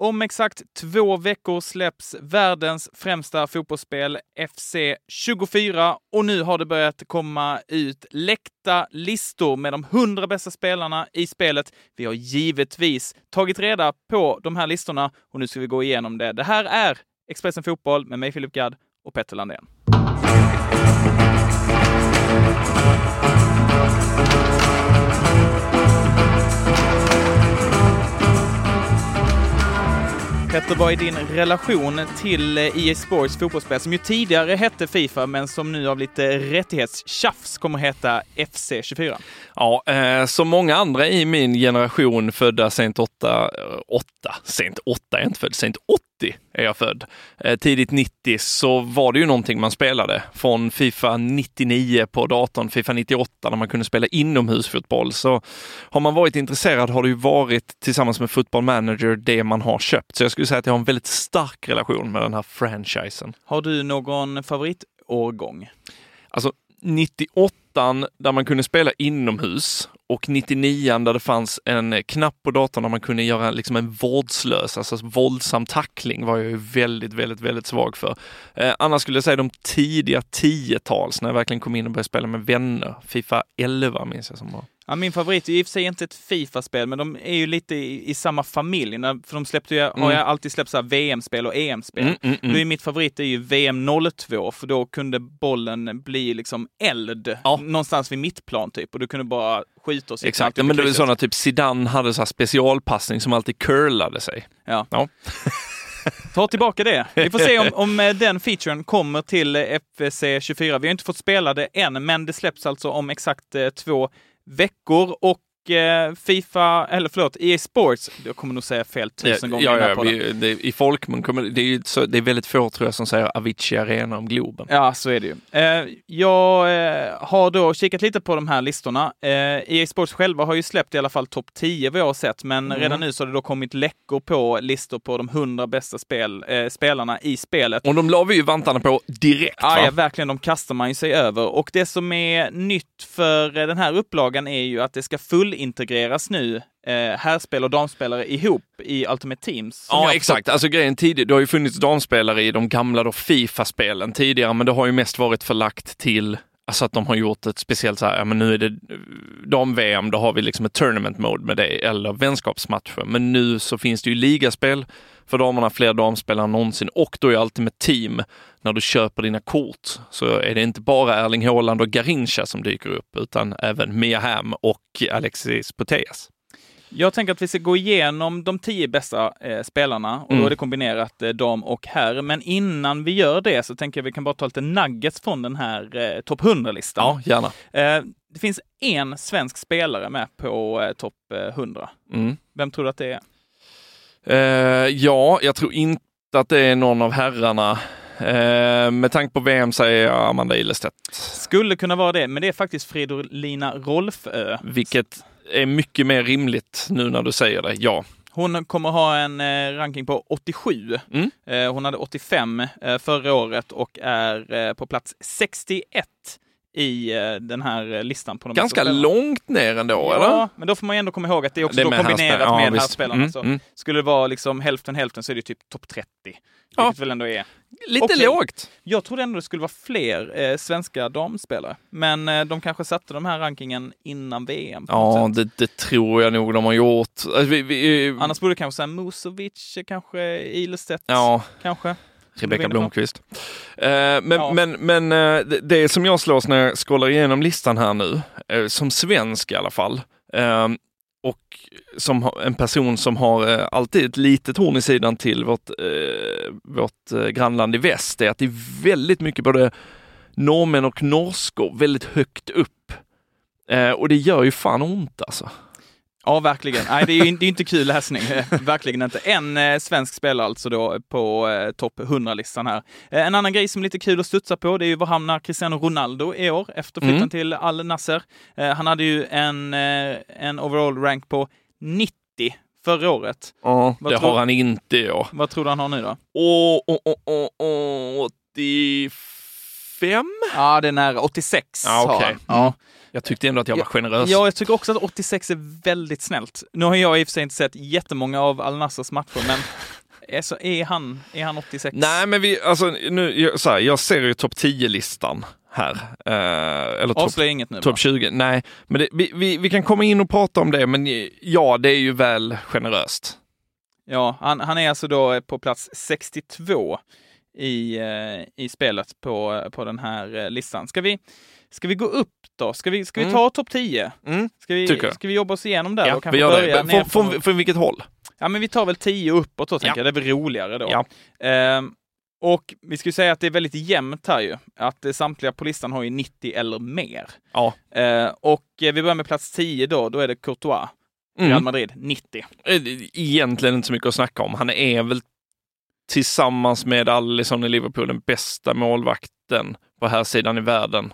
Om exakt två veckor släpps världens främsta fotbollsspel, FC 24, och nu har det börjat komma ut läckta listor med de 100 bästa spelarna i spelet. Vi har givetvis tagit reda på de här listorna och nu ska vi gå igenom det. Det här är Expressen Fotboll med mig Filip Gadd och Petter Landén. Petter, vad är din relation till eh, EA Sports fotbollsspel som ju tidigare hette Fifa men som nu av lite rättighetstjafs kommer heta FC24? Ja, eh, som många andra i min generation födda sent 8, 8, eh, sent 8 är inte född, sent 80 är jag född. Eh, tidigt 90 så var det ju någonting man spelade. Från Fifa 99 på datorn, Fifa 98 när man kunde spela inomhusfotboll. Så har man varit intresserad har det ju varit tillsammans med Football Manager det man har köpt. Så jag skulle säga att jag har en väldigt stark relation med den här franchisen. Har du någon favoritårgång? Alltså 98 där man kunde spela inomhus och 99 där det fanns en knapp på datorn där man kunde göra liksom en vårdslös, alltså våldsam tackling var jag ju väldigt, väldigt, väldigt svag för. Eh, annars skulle jag säga de tidiga 10-tals när jag verkligen kom in och började spela med vänner. Fifa 11 minns jag som var. Ja, min favorit är i och för sig inte ett Fifa-spel, men de är ju lite i, i samma familj. För de släppte ju, mm. har jag alltid släppt så VM-spel och EM-spel. Mm, mm, mm. Är mitt favorit är ju VM 02, för då kunde bollen bli liksom eld ja. någonstans vid mittplan typ. Och du kunde bara skjuta och Exakt, ja, men det var sådana typ Zidane hade så specialpassning som alltid curlade sig. Ja. ja. Ta tillbaka det. Vi får se om, om eh, den featuren kommer till FC 24. Vi har inte fått spela det än, men det släpps alltså om exakt eh, två veckor och Fifa, eller förlåt, EA Sports, jag kommer nog säga fel tusen gånger ja, ja, vi, det, I folkmun kommer det, är, så, det är väldigt få tror jag som säger Avicii Arena om Globen. Ja, så är det ju. Eh, jag eh, har då kikat lite på de här listorna. Eh, EA Sports själva har ju släppt i alla fall topp 10 vad jag har sett, men mm. redan nu så har det då kommit läckor på listor på de 100 bästa spel, eh, spelarna i spelet. Och de la vi ju vantarna på direkt. Ja, ja, verkligen. De kastar man ju sig över. Och det som är nytt för den här upplagan är ju att det ska full integreras nu eh, herrspel och damspelare ihop i Ultimate Teams. Ja, exakt. Alltså grejen tidigt, det har ju funnits damspelare i de gamla då Fifa-spelen tidigare, men det har ju mest varit förlagt till Alltså att de har gjort ett speciellt så här, ja men nu är det eh, dam-VM, då har vi liksom ett tournament mode med det, eller vänskapsmatcher. Men nu så finns det ju ligaspel för damerna, fler damspelare än någonsin och då är alltid med team, när du köper dina kort, så är det inte bara Erling Haaland och Garincha som dyker upp, utan även Mia Hamm och Alexis Putellas. Jag tänker att vi ska gå igenom de tio bästa eh, spelarna och mm. då är det kombinerat eh, dam och herr. Men innan vi gör det så tänker jag att vi kan bara ta lite nuggets från den här eh, topp 100-listan. Ja, gärna. Eh, det finns en svensk spelare med på eh, topp 100. Eh, mm. Vem tror du att det är? Eh, ja, jag tror inte att det är någon av herrarna. Eh, med tanke på VM säger jag Amanda Ilestedt. Skulle kunna vara det, men det är faktiskt Fridolina Rolfö. Vilket är mycket mer rimligt nu när du säger det, ja. Hon kommer ha en eh, ranking på 87. Mm. Eh, hon hade 85 eh, förra året och är på plats 61 i den här listan. På de Ganska långt ner ändå, ja, eller? men då får man ändå komma ihåg att det är också det är med kombinerat ja, med härspelarna. Mm, mm. Skulle det vara liksom hälften hälften så är det typ topp 30. Ja. Vilket väl ändå är Lite okay. lågt. Jag trodde ändå det skulle vara fler eh, svenska damspelare. Men eh, de kanske satte de här rankingen innan VM. Ja, det, det, tror jag nog de har gjort. Alltså, vi, vi, Annars borde kanske säga Musovic, kanske Ilestedt. Ja. Kanske. Rebecka Blomqvist. Eh, men, ja. men, men eh, det, som jag slås när jag scrollar igenom listan här nu, eh, som svensk i alla fall, eh, och som en person som har alltid ett litet horn i sidan till vårt, vårt grannland i väst, är att det är väldigt mycket både norrmän och norskor väldigt högt upp. Och det gör ju fan ont alltså. Ja, verkligen. Nej, det är ju det är inte kul läsning. verkligen inte. En eh, svensk spelare alltså då på eh, topp 100-listan här. Eh, en annan grej som är lite kul att studsa på, det är ju var hamnar Cristiano Ronaldo i år efter flytten mm. till Al Nasser. Eh, han hade ju en, eh, en overall rank på 90 förra året. Ja, vad det tror, har han inte ja. Vad tror du han har nu då? Åh, åh, åh, åh, 85? Ja, det är nära. 86 ja, okay. har han. Ja. Mm. Jag tyckte ändå att jag var generös. Ja, jag tycker också att 86 är väldigt snällt. Nu har jag i och för sig inte sett jättemånga av Al Nassers matcher, men Är, så, är, han, är han 86? Nej, men vi, alltså nu, jag, så här, jag ser ju topp 10-listan här. Eh, eller topp Avslöja inget nu. top 20. Nej, men det, vi, vi, vi kan komma in och prata om det, men ja, det är ju väl generöst. Ja, han, han är alltså då på plats 62 i, eh, i spelet på, på den här eh, listan. Ska vi, ska vi gå upp då? Ska vi, ska vi Mm. ta topp 10? Mm. Ska vi, Tycker ska vi jobba oss igenom där? Ja, och kanske vi gör det. Från, från, från vilket håll? Ja, men vi tar väl 10 uppåt då, tänker Ja. jag. Det är väl roligare då. Ja. Ehm, och vi skulle säga att det är väldigt jämnt här ju. Att eh, samtliga på listan har ju 90 eller mer. Ja. Ehm, och vi börjar med plats 10 då. Då är det Courtois, Real Mm. Madrid, 90. Eh, Egentligen inte så mycket att snacka om. Han är väl tillsammans med Alisson i Liverpool den bästa målvakten på här sidan i världen.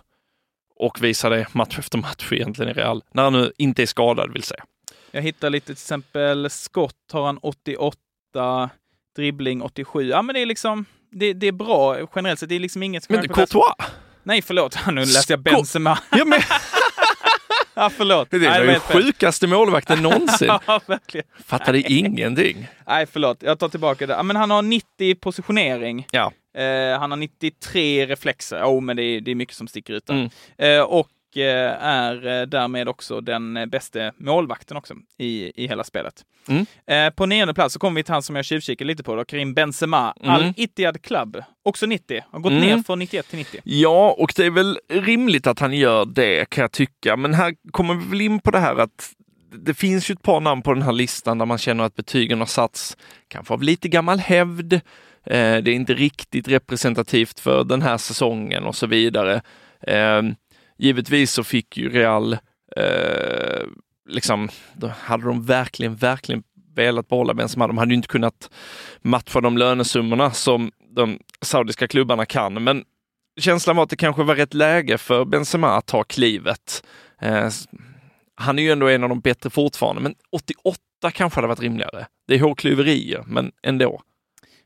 Och visar det match efter match egentligen i Real. När han nu inte är skadad vill säga. Jag hittar lite till exempel skott har han 88, dribbling 87. Ja men det är liksom, det, det är bra generellt sett. Det är liksom inget Men Courtois? Nej förlåt, nu läste jag. Benzema. Ja, men, ja förlåt. det Nej, är var ju helt fel. sjukaste målvakten någonsin. Ja, verkligen. Fattade ingenting. Nej, förlåt. Jag tar tillbaka det. Men han har 90 positionering. Ja. Eh, han har 93 reflexer. Jo, men det är, det är mycket som sticker ut där. Mm. Eh, och är eh, därmed också den eh, bästa målvakten också i, i hela spelet. Mm. Eh, på nionde plats så kommer vi till han som jag tjuvkikar lite på då, Karim Benzema. Mm. Al-Ittihad Club, också 90. Har gått Mm. ner från 91 till 90. Ja, och det är väl rimligt att han gör det kan jag tycka. Men här kommer vi väl in på det här att det finns ju ett par namn på den här listan där man känner att betygen har satts kanske av lite gammal hävd. Eh, det är inte riktigt representativt för den här säsongen och så vidare. Givetvis så fick ju Real, eh, liksom, då hade de verkligen, verkligen velat behålla Benzema. De hade ju inte kunnat matcha de lönesummorna som de saudiska klubbarna kan. Men känslan var att det kanske var rätt läge för Benzema att ta klivet. Eh, han är ju ändå en av de bättre fortfarande, men 88 kanske hade varit rimligare. Det är hårklyverier, men ändå.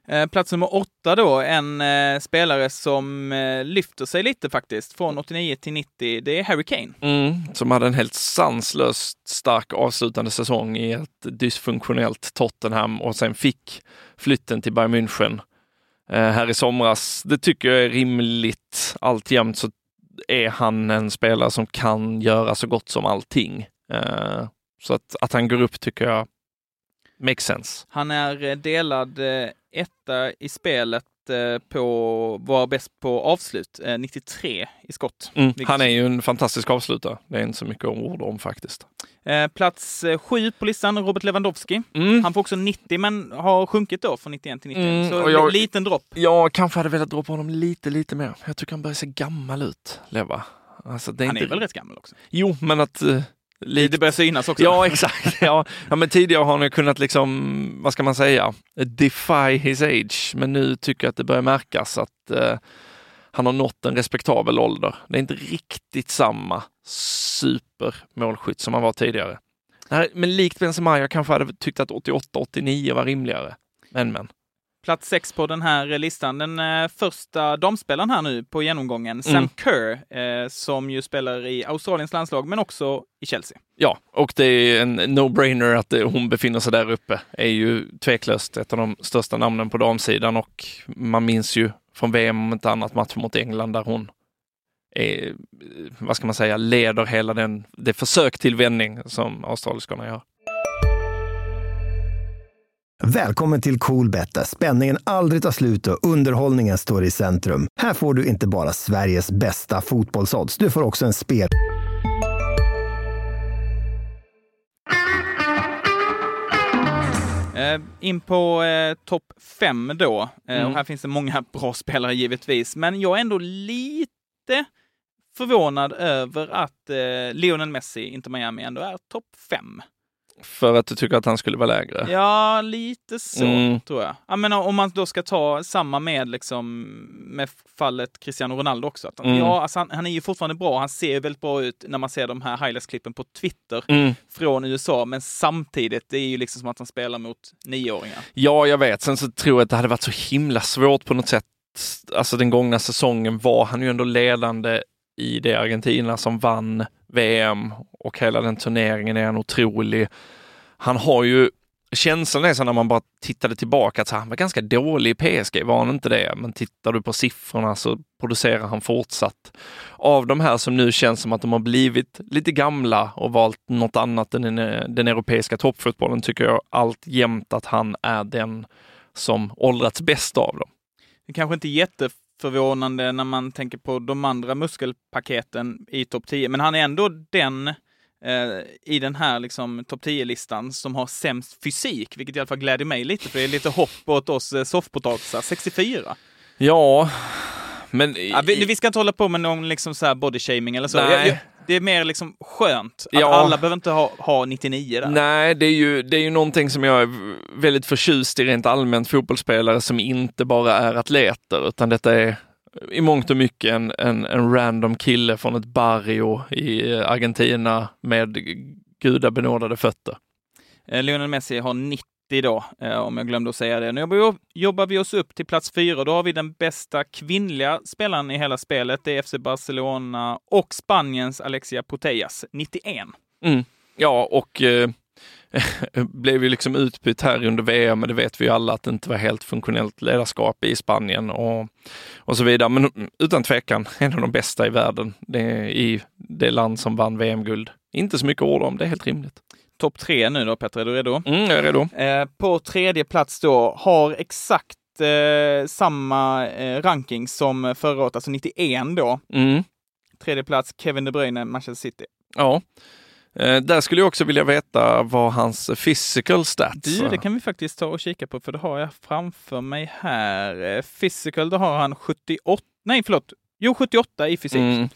Eh, plats nummer åtta då, en eh, spelare som eh, lyfter sig lite faktiskt, från 89 till 90. Det är Harry Kane. Mm, som hade en helt sanslöst stark avslutande säsong i ett dysfunktionellt Tottenham och sen fick flytten till Bayern München här i somras. Det tycker jag är rimligt. Alltjämt så är han en spelare som kan göra så gott som allting. Så att, att han går upp tycker jag makes sense. Han är delad etta i spelet eh, på, var bäst på avslut, eh, 93 i skott. Mm, han är ju en fantastisk avslutare. Det är inte så mycket ord om faktiskt. Eh, plats eh, sju på listan, Robert Lewandowski. Mm. Han får också 90 men har sjunkit då från 91 till 90. Mm, Så jag- liten dropp. Jag kanske hade velat dra på honom lite, lite mer. Jag tycker han börjar se gammal ut, Leva. Alltså, det är Han inte... väl rätt gammal också? Jo, men att... Lite... Det börjar synas också. Ja, exakt. Ja. ja, men tidigare har han ju kunnat liksom, vad ska man säga, defy his age. Men nu tycker jag att det börjar märkas att eh, han har nått en respektabel ålder. Det är inte riktigt samma supermålskytt som han var tidigare. Nej, men likt Benzema, jag kanske hade tyckt att 88-89 var rimligare. Men men. Plats sex på den här eh, listan. Den eh, första damspelaren här nu på genomgången, Sam Mm. Kerr, eh, som ju spelar i Australiens landslag men också i Chelsea. Ja, och det är en no-brainer att det, hon befinner sig där uppe. Är ju tveklöst ett av de största namnen på damsidan och man minns ju från VM om inte annat match mot England där hon är, vad ska man säga, leder hela den, det försök till vändning som australiskorna gör. Välkommen till Coolbet där spänningen aldrig tar slut och underhållningen står i centrum. Här får du inte bara Sveriges bästa fotbollsodds, du får också en spel... Eh, in på eh, topp fem då. Eh, Mm. Och här finns det många bra spelare givetvis. Men jag är ändå lite förvånad över att eh, Lionel Messi, inte Miami, ändå är topp fem. För att du tycker att han skulle vara lägre. Ja, lite så Mm. tror jag. Jag menar, om man då ska ta samma med, liksom, med fallet Cristiano Ronaldo också. Att, Mm. Ja, alltså han, han är ju fortfarande bra. Han ser ju väldigt bra ut när man ser de här highlights-klippen på Twitter Mm. från USA. Men samtidigt, det är ju liksom som att han spelar mot nioåringar. Ja, jag vet. Sen så tror jag att det hade varit så himla svårt på något sätt. Alltså den gångna säsongen var han ju ändå ledande i det Argentina som vann VM och hela den turneringen är han otrolig. Han har ju känslan är så när man bara tittade tillbaka att han var ganska dålig i PSG, var han inte det? Men tittar du på siffrorna så producerar han fortsatt. Av de här som nu känns som att de har blivit lite gamla och valt något annat än den, den europeiska toppfotbollen tycker jag allt jämt att han är den som åldrats bäst av dem. Det kanske inte är jätte jätteförvånande när man tänker på de andra muskelpaketen i topp 10, men han är ändå den eh, i den här liksom, topp 10-listan som har sämst fysik, vilket i alla fall gläder mig lite, för det är lite hopp åt oss eh, soffpotatisar. 64. Ja, men... Ja, vi, vi ska inte hålla på med någon liksom så här body shaming eller så. Nej. Jag, jag, det är mer liksom skönt att Ja. alla behöver inte ha, ha 99 där. Nej, det är, ju, det är ju någonting som jag är väldigt förtjust i rent allmänt, fotbollsspelare som inte bara är atleter, utan detta är i mångt och mycket en, en, en random kille från ett barrio i Argentina med gudabenådade fötter. Eh, Lionel Messi har 90 då, eh, om jag glömde att säga det. Nu jobbar vi, oss upp till plats fyra. Då har vi den bästa kvinnliga spelaren i hela spelet. Det är FC Barcelona och Spaniens Alexia Putellas, 91. Mm. Ja, och eh, blev ju liksom utbytt här under VM, men det vet vi ju alla att det inte var helt funktionellt ledarskap i Spanien och, och så vidare. Men utan tvekan en av de bästa i världen det i det land som vann VM-guld. Inte så mycket ord om, det är helt rimligt. Topp tre nu då, Petter, är du redo? Mm, jag är redo. Eh, på tredje plats då har exakt eh, samma eh, ranking som förra året, alltså 91 då. Mm. Tredje plats, Kevin De Bruyne, Manchester City. Ja. Eh, där skulle jag också vilja veta vad hans physical stats Du, det kan vi faktiskt ta och kika på, för det har jag framför mig här. Physical, då har han 78, nej förlåt, jo 78 i fysik. Mm.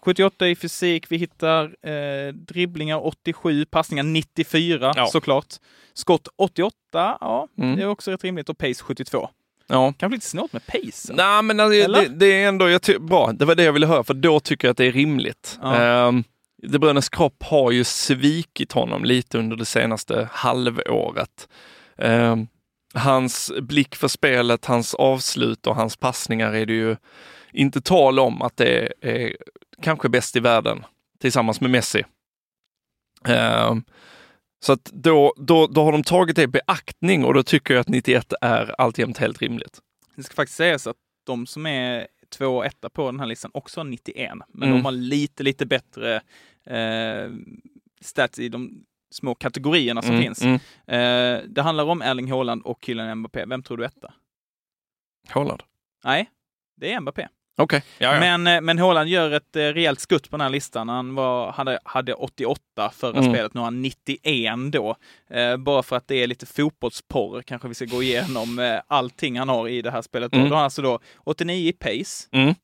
78 i fysik, vi hittar eh, dribblingar 87, passningar 94 Ja. såklart. Skott 88, ja, Mm. det är också rätt rimligt. Och pace 72. Ja. Kanske lite snålt med pace. Nej, men alltså, det, det är ändå jag ty- bra. Det var det jag ville höra, för då tycker jag att det är rimligt. Ja. Um, De Bruynes kropp har ju svikit honom lite under det senaste halvåret. Ehm, hans blick för spelet, hans avslut och hans passningar är det ju inte tal om att det är kanske bäst i världen tillsammans med Messi. Ehm, så att då, då, då har de tagit det i beaktning och då tycker jag att 91 är alltjämt helt rimligt. Det ska faktiskt sägas att de som är två och etta på den här listan också har 91. Men Mm. de har lite, lite bättre eh, stats i de små kategorierna som Mm, finns. mm. Eh, det handlar om Erling Haaland och Kylian Mbappé. Vem tror du är etta? Haaland. Nej, det är Mbappé. Ja, ja. Men, eh, men Haaland gör ett eh, rejält skutt på den här listan. Han var, hade, hade 88 förra Mm. spelet, nu har han 91 då. Eh, bara för att det är lite fotbollsporr kanske vi ska gå igenom eh, allting han har i det här spelet. Mm. då har han alltså då 89 i pace. Mm.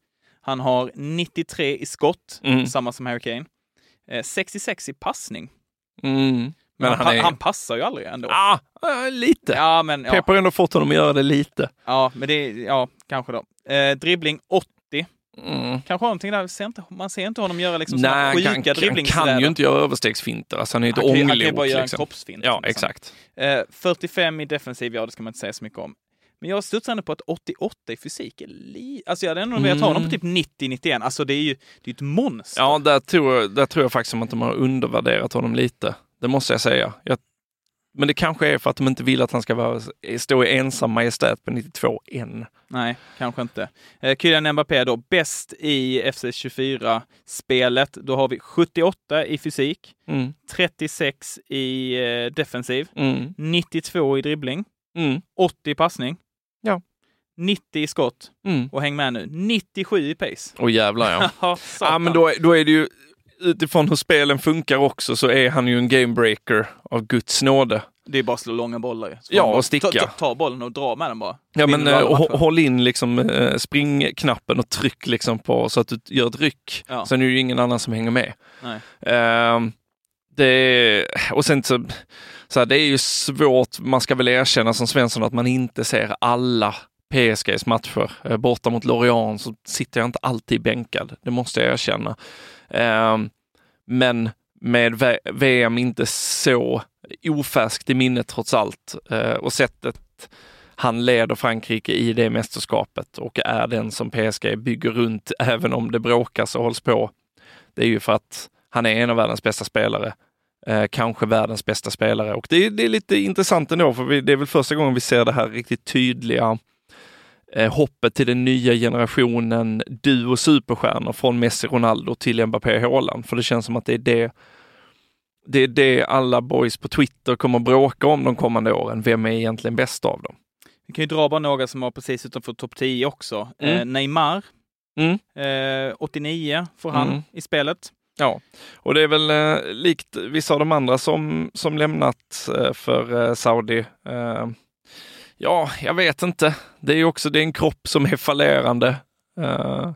Han har 93 i skott, Mm. samma som Harry Kane. Eh, 66 i passning. Mm. Men Men han, han är... han passar ju aldrig ändå. Ah, lite. Ja, men, ja, Pep har ändå fått honom att göra det lite. ja, men det, ja, kanske då. Eh, dribbling 80. Mm. Kanske någonting där, ser inte, man ser inte honom göra liksom Nej, sjuka kan, han kan ju inte göra överstegsfinter. Alltså han är ju ett ju- han kan ju ånglok. bara göra en Liksom. kroppsfint. Ja, liksom. exakt. Eh, 45 i defensiv, ja det ska man inte säga så mycket om. Men jag studsar ändå på att 88 i fysik är li... Alltså jag hade ändå velat ha honom på typ 90-91. Alltså det är ju det är ett monster. Ja, där tror, jag, där tror jag faktiskt att de har undervärderat honom lite. Det måste jag säga. Jag, men det kanske är för att de inte vill att han ska vara, stå i ensam majestät på 92 än. Nej, kanske inte. Eh, Kylian Mbappé då, bäst i FC24-spelet. Då har vi 78 i fysik, Mm. 36 i eh, defensiv, Mm. 92 i dribbling, Mm. 80 i passning, Ja. 90 i skott Mm. och häng med nu, 97 i pace. Och jävlar ja. Ja, men då, då är det ju, utifrån hur spelen funkar också, så är han ju en gamebreaker av Guds nåde. Det är bara att slå långa bollar ju. Ja, och sticka. Ta, ta, ta bollen och dra med den bara. Ja men eh, och, matcher. håll in liksom eh, springknappen och tryck liksom på så att du gör ett ryck. Ja. Sen är det ju ingen annan som hänger med. Ehm, det, och sen så, så här, det är ju svårt, man ska väl erkänna som Svensson att man inte ser alla PSGs matcher. Eh, borta mot Lorient så sitter jag inte alltid bänkad, det måste jag erkänna. Ehm, men med V- VM inte så ofärskt i minnet trots allt eh, och sättet han leder Frankrike i det mästerskapet och är den som PSG bygger runt även om det bråkas och hålls på. Det är ju för att han är en av världens bästa spelare. Eh, kanske världens bästa spelare och det, det är lite intressant ändå för vi, det är väl första gången vi ser det här riktigt tydliga eh, hoppet till den nya generationen duo superstjärnor från Messi, Ronaldo till Mbappé, Haaland. För det känns som att det är det det är det alla boys på Twitter kommer att bråka om de kommande åren. Vem är egentligen bäst av dem? Vi kan ju dra bara några som var precis utanför topp 10 också. Mm. Eh, Neymar, Mm. eh, 89 får han Mm. i spelet. Ja, och det är väl eh, likt vissa av de andra som, som lämnat eh, för eh, Saudi. Ja, jag vet inte. Det är ju också det är en kropp som är fallerande. Uh,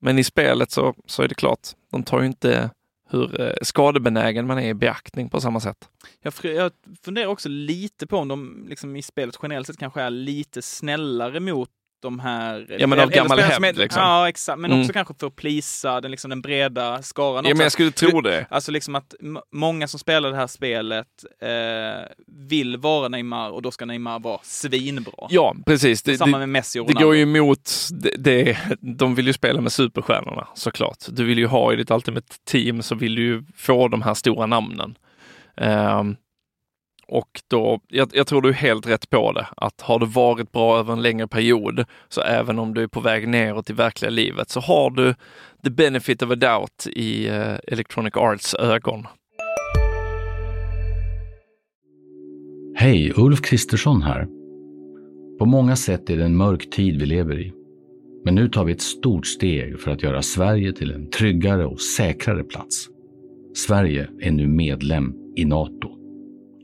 men i spelet så, så är det klart, de tar ju inte hur eh, skadebenägen man är i beaktning på samma sätt. Jag, jag funderar också lite på om de liksom i spelet generellt sett kanske är lite snällare mot de här... Ja, men av gammal hävd, är- liksom. Ja, exakt. Men Mm. också kanske för att plisa den, liksom, den breda skaran. Ja, också. men jag skulle tro det. Alltså liksom att många som spelar det här spelet eh, vill vara Neymar och då ska Neymar vara svinbra. Ja, precis. Det, Samma det, med Messi och det går ju emot, det, det, de vill ju spela med superstjärnorna såklart. Du vill ju ha i ditt Ultimate Team så vill du ju få de här stora namnen. Ehm, och då, jag, jag tror du är helt rätt på det, att har det varit bra över en längre period, så även om du är på väg neråt i verkliga livet, så har du the benefit of a doubt i eh, Electronic Arts ögon. Hej, Ulf Kristersson här. På många sätt är det en mörk tid vi lever i. Men nu tar vi ett stort steg för att göra Sverige till en tryggare och säkrare plats. Sverige är nu medlem i Nato.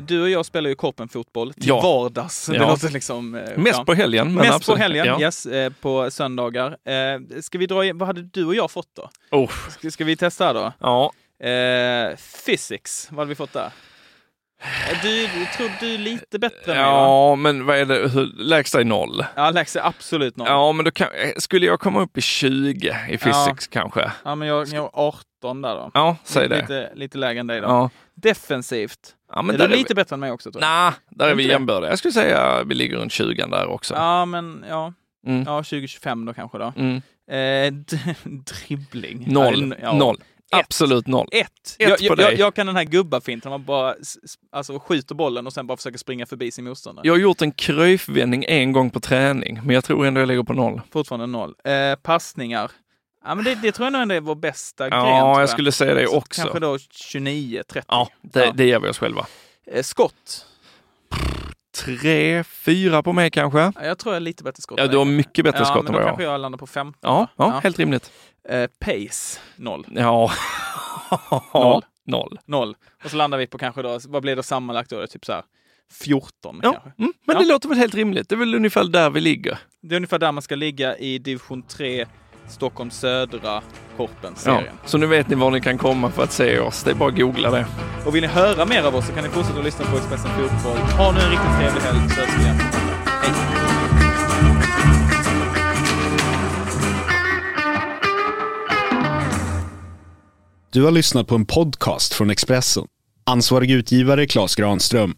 Du och jag spelar ju korpenfotboll till ja. vardags. Ja. Liksom, eh, Mest på helgen. Mest absolut. på helgen, ja. yes, eh, på söndagar. Eh, ska vi dra igen, vad hade du och jag fått då? Oh. Ska, ska vi testa då? Ja. Eh, physics, vad hade vi fått där? Du, tror du är lite bättre än Ja, mig, men vad är det? Lägsta är noll. Ja, lägsta är absolut noll. Ja, men då kan, skulle jag komma upp i 20 i physics ja. kanske? Ja, men jag, jag 18 13 där då. Ja, säg det. Lite, lite lägre än dig då. Ja. Defensivt. Ja, men är du är lite vi... bättre än mig också? Tror. Nej, nah, där är vi jämbördiga. Jag skulle säga vi ligger runt 20 där också. Ja, men ja. Mm. Ja, 2025 då kanske då. Mm. Eh, dribbling. Noll. Ja. Noll. Ett. Absolut noll. Ett. Ett jag, jag. Jag, kan den här gubbafinten, man bara alltså, skjuter bollen och sen bara försöker springa förbi sin motståndare. Jag har gjort en kryfvändning en gång på träning, men jag tror ändå jag ligger på noll. Fortfarande noll. Eh, passningar. Ja, men det, det tror jag nog ändå är vår bästa gren. Ja, jag skulle säga det Så också. Kanske då 29, 30. Ja, det, Ja. det ger vi oss själva. Eh, skott. Tre, fyra på mig kanske. Ja, Jag tror jag är lite bättre skott. Ja, du har mycket bättre ja, skott än då vad jag kanske har. jag landar på 15. Ja, ja, Ja. helt rimligt. Eh, pace, noll. Ja. Noll. Noll. Noll. Och så landar vi på kanske då, vad blir det sammanlagt då? Typ så här 14 Ja, kanske. mm, men Ja. det låter väl helt rimligt. Det är väl ungefär där vi ligger. Det är ungefär där man ska ligga i division 3, Stockholm södra Ja. Korpen-serien. Så nu vet ni var ni kan komma för att se oss. Det är bara att googla det. Och vill ni höra mer av oss så kan ni fortsätta att lyssna på Expressen Fotboll. Ha nu en riktigt trevlig helg så hörs vi igen. Hej! Du har lyssnat på en podcast från Expressen. Ansvarig utgivare Klas Granström